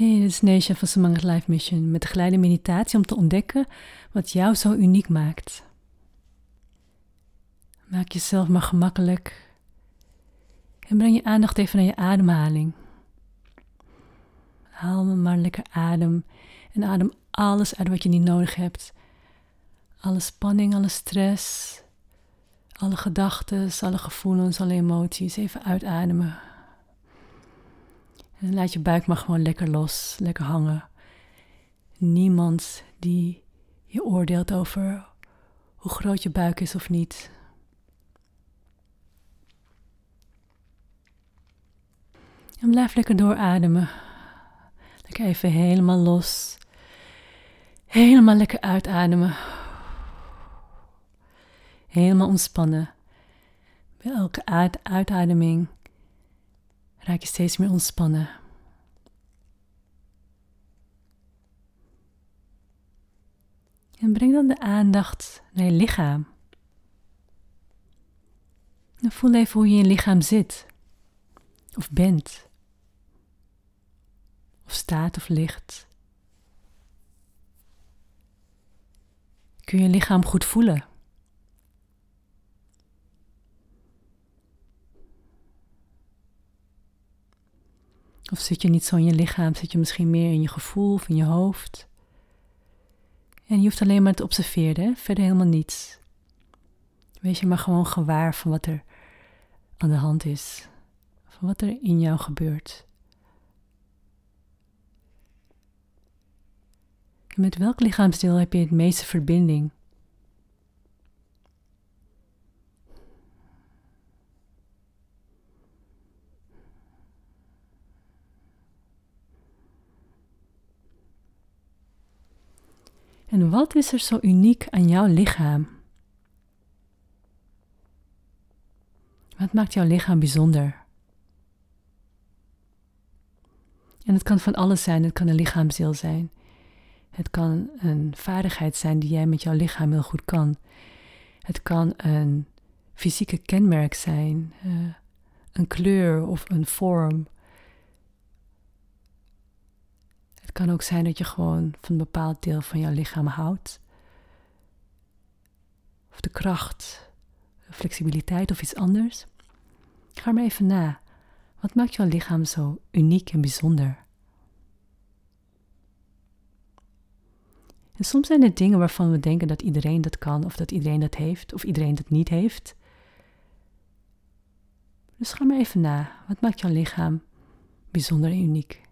Hey, dit is Neesha van Samangat Life Mission met de geleide meditatie om te ontdekken wat jou zo uniek maakt. Maak jezelf maar gemakkelijk en breng je aandacht even naar je ademhaling. Haal maar lekker adem en adem alles uit wat je niet nodig hebt. Alle spanning, alle stress, alle gedachten, alle gevoelens, alle emoties. Even uitademen. Laat je buik maar gewoon lekker los, lekker hangen. Niemand die je oordeelt over hoe groot je buik is of niet. En blijf lekker doorademen. Lekker even helemaal los. Helemaal lekker uitademen. Helemaal ontspannen. Bij elke uitademing raak je steeds meer ontspannen. En breng dan de aandacht naar je lichaam. En voel even hoe je in je lichaam zit. Of bent. Of staat of ligt. Kun je je lichaam goed voelen? Of zit je niet zo in je lichaam, zit je misschien meer in je gevoel of in je hoofd? En je hoeft alleen maar te observeren, verder helemaal niets. Wees je maar gewoon gewaar van wat er aan de hand is, van wat er in jou gebeurt. En met welk lichaamsdeel heb je het meeste verbinding? En wat is er zo uniek aan jouw lichaam? Wat maakt jouw lichaam bijzonder? En het kan van alles zijn. Het kan een lichaamsdeel zijn. Het kan een vaardigheid zijn die jij met jouw lichaam heel goed kan. Het kan een fysieke kenmerk zijn, uh, een kleur of een vorm Het kan ook zijn dat je gewoon van een bepaald deel van jouw lichaam houdt. Of de kracht, de flexibiliteit of iets anders. Ga maar even na. Wat maakt jouw lichaam zo uniek en bijzonder? En soms zijn er dingen waarvan we denken dat iedereen dat kan, of dat iedereen dat heeft, of iedereen dat niet heeft. Dus ga maar even na. Wat maakt jouw lichaam bijzonder en uniek?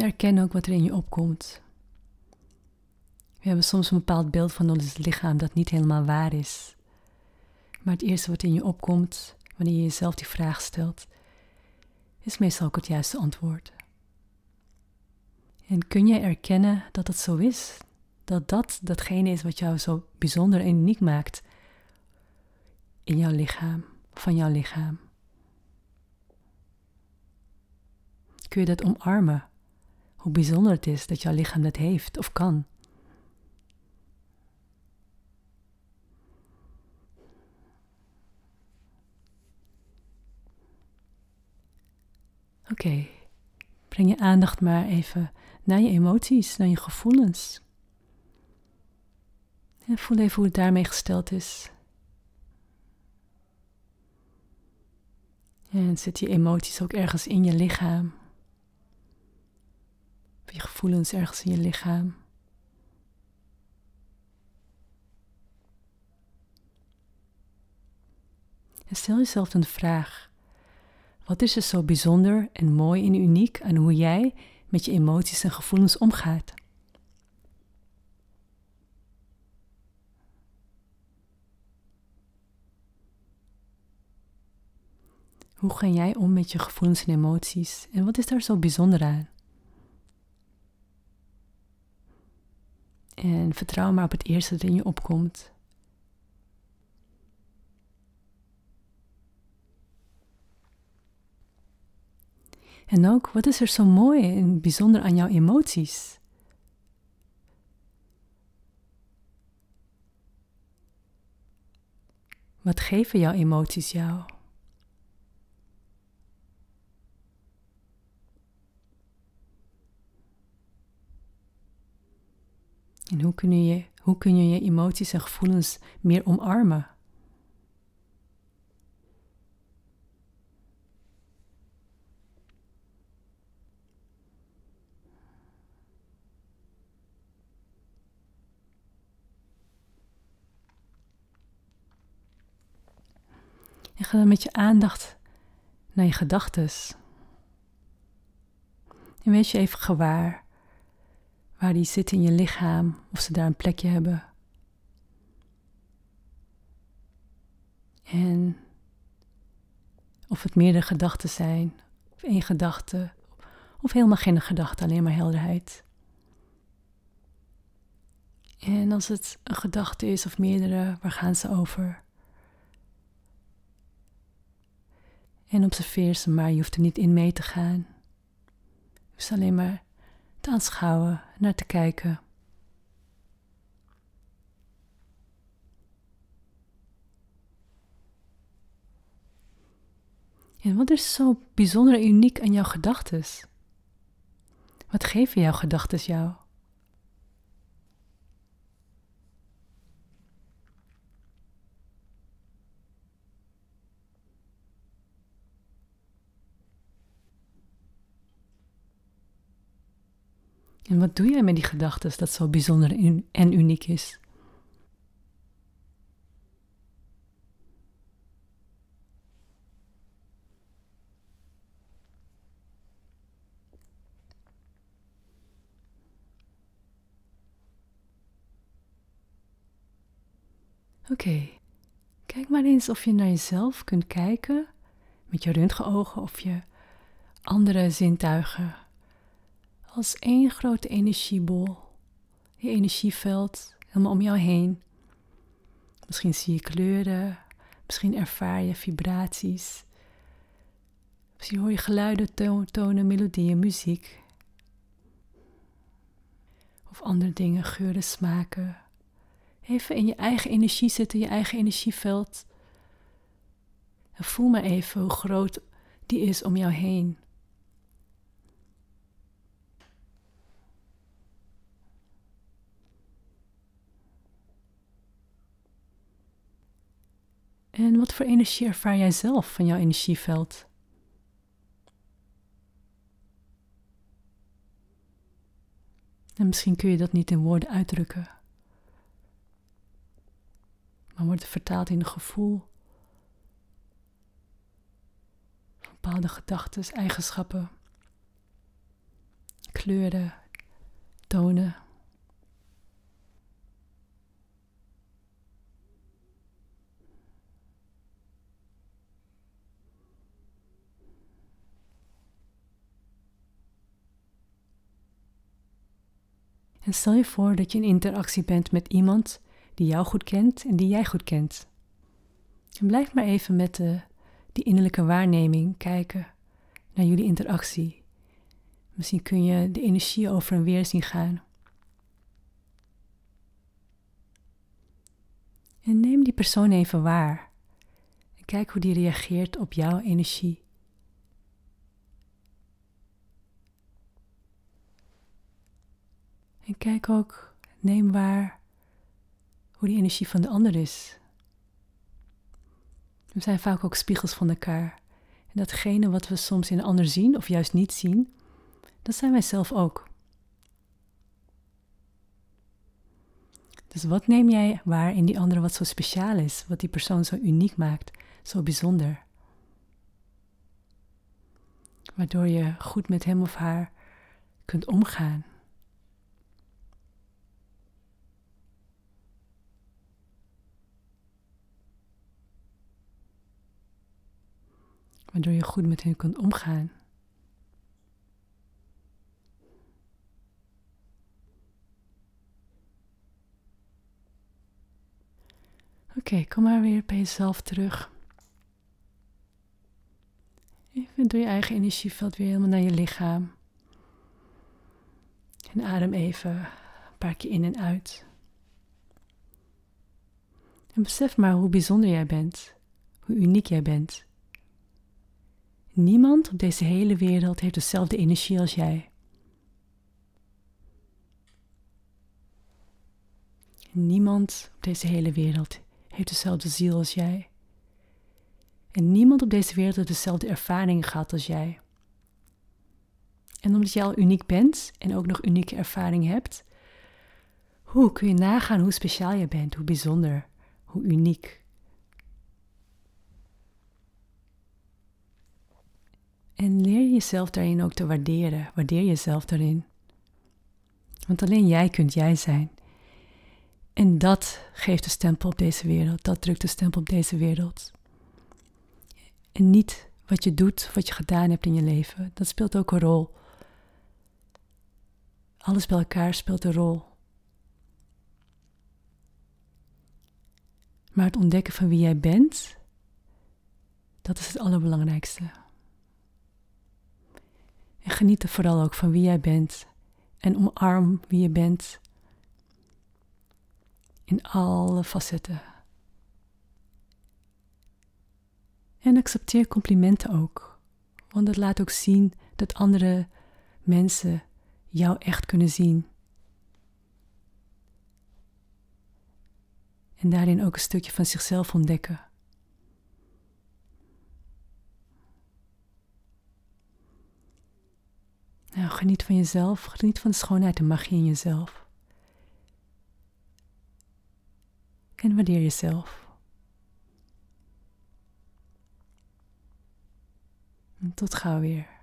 En erken ook wat er in je opkomt. We hebben soms een bepaald beeld van ons lichaam dat niet helemaal waar is. Maar het eerste wat in je opkomt wanneer je jezelf die vraag stelt, is meestal ook het juiste antwoord. En kun jij erkennen dat het zo is? Dat dat datgene is wat jou zo bijzonder en uniek maakt in jouw lichaam, van jouw lichaam? Kun je dat omarmen? Hoe bijzonder het is dat jouw lichaam dat heeft of kan. Oké, breng je aandacht maar even naar je emoties, naar je gevoelens. En voel even hoe het daarmee gesteld is. En zit je emoties ook ergens in je lichaam? Gevoelens ergens in je lichaam. En stel jezelf een vraag. Wat is er zo bijzonder en mooi en uniek aan hoe jij met je emoties en gevoelens omgaat? Hoe ga jij om met je gevoelens en emoties en wat is daar zo bijzonder aan? En vertrouw maar op het eerste dat in je opkomt. En ook, wat is er zo mooi en bijzonder aan jouw emoties? Wat geven jouw emoties jou? En hoe kun je hoe kun je je emoties en gevoelens meer omarmen? En ga dan met je aandacht naar je gedachten. En wees je even gewaar waar die zitten in je lichaam, of ze daar een plekje hebben. En of het meerdere gedachten zijn, of één gedachte, of helemaal geen gedachte, alleen maar helderheid. En als het een gedachte is of meerdere, waar gaan ze over? En observeer ze maar, je hoeft er niet in mee te gaan. Hoeft alleen maar te aanschouwen, naar te kijken. En wat is zo bijzonder en uniek aan jouw gedachten? Wat geven jouw gedachten jou? En wat doe jij met die gedachten dat zo bijzonder en uniek is? Oké, kijk maar eens of je naar jezelf kunt kijken met je röntgenogen of je andere zintuigen als één grote energiebol. Je energieveld helemaal om jou heen. Misschien zie je kleuren, misschien ervaar je vibraties. Misschien hoor je geluiden, tonen, melodieën, muziek. Of andere dingen, geuren, smaken. Even in je eigen energie zitten, je eigen energieveld. En voel maar even hoe groot die is om jou heen. En wat voor energie ervaar jij zelf van jouw energieveld? En misschien kun je dat niet in woorden uitdrukken, maar wordt het vertaald in een gevoel, bepaalde gedachten, eigenschappen, kleuren, tonen. En stel je voor dat je in interactie bent met iemand die jou goed kent en die jij goed kent. En blijf maar even met de, die innerlijke waarneming kijken naar jullie interactie. Misschien kun je de energie over en weer zien gaan. En neem die persoon even waar. En kijk hoe die reageert op jouw energie. En kijk ook, neem waar hoe die energie van de ander is. We zijn vaak ook spiegels van elkaar. En datgene wat we soms in een ander zien of juist niet zien, dat zijn wij zelf ook. Dus wat neem jij waar in die andere wat zo speciaal is, wat die persoon zo uniek maakt, zo bijzonder? Waardoor je goed met hem of haar kunt omgaan. Waardoor je goed met hen kunt omgaan. Oké, kom maar weer bij jezelf terug. Even door je eigen energieveld weer helemaal naar je lichaam. En adem even een paar keer in en uit. En besef maar hoe bijzonder jij bent, hoe uniek jij bent. Niemand op deze hele wereld heeft dezelfde energie als jij. Niemand op deze hele wereld heeft dezelfde ziel als jij. En niemand op deze wereld heeft dezelfde ervaringen gehad als jij. En omdat jij al uniek bent en ook nog unieke ervaring hebt, hoe kun je nagaan hoe speciaal je bent, hoe bijzonder, hoe uniek. En leer jezelf daarin ook te waarderen. Waardeer jezelf daarin. Want alleen jij kunt jij zijn. En dat geeft de stempel op deze wereld. Dat drukt de stempel op deze wereld. En niet wat je doet, wat je gedaan hebt in je leven. Dat speelt ook een rol. Alles bij elkaar speelt een rol. Maar het ontdekken van wie jij bent, dat is het allerbelangrijkste. En geniet er vooral ook van wie jij bent. En omarm wie je bent. In alle facetten. En accepteer complimenten ook. Want dat laat ook zien dat andere mensen jou echt kunnen zien. En daarin ook een stukje van zichzelf ontdekken. Geniet van jezelf, geniet van de schoonheid en magie in jezelf. En waardeer jezelf. tot gauw weer.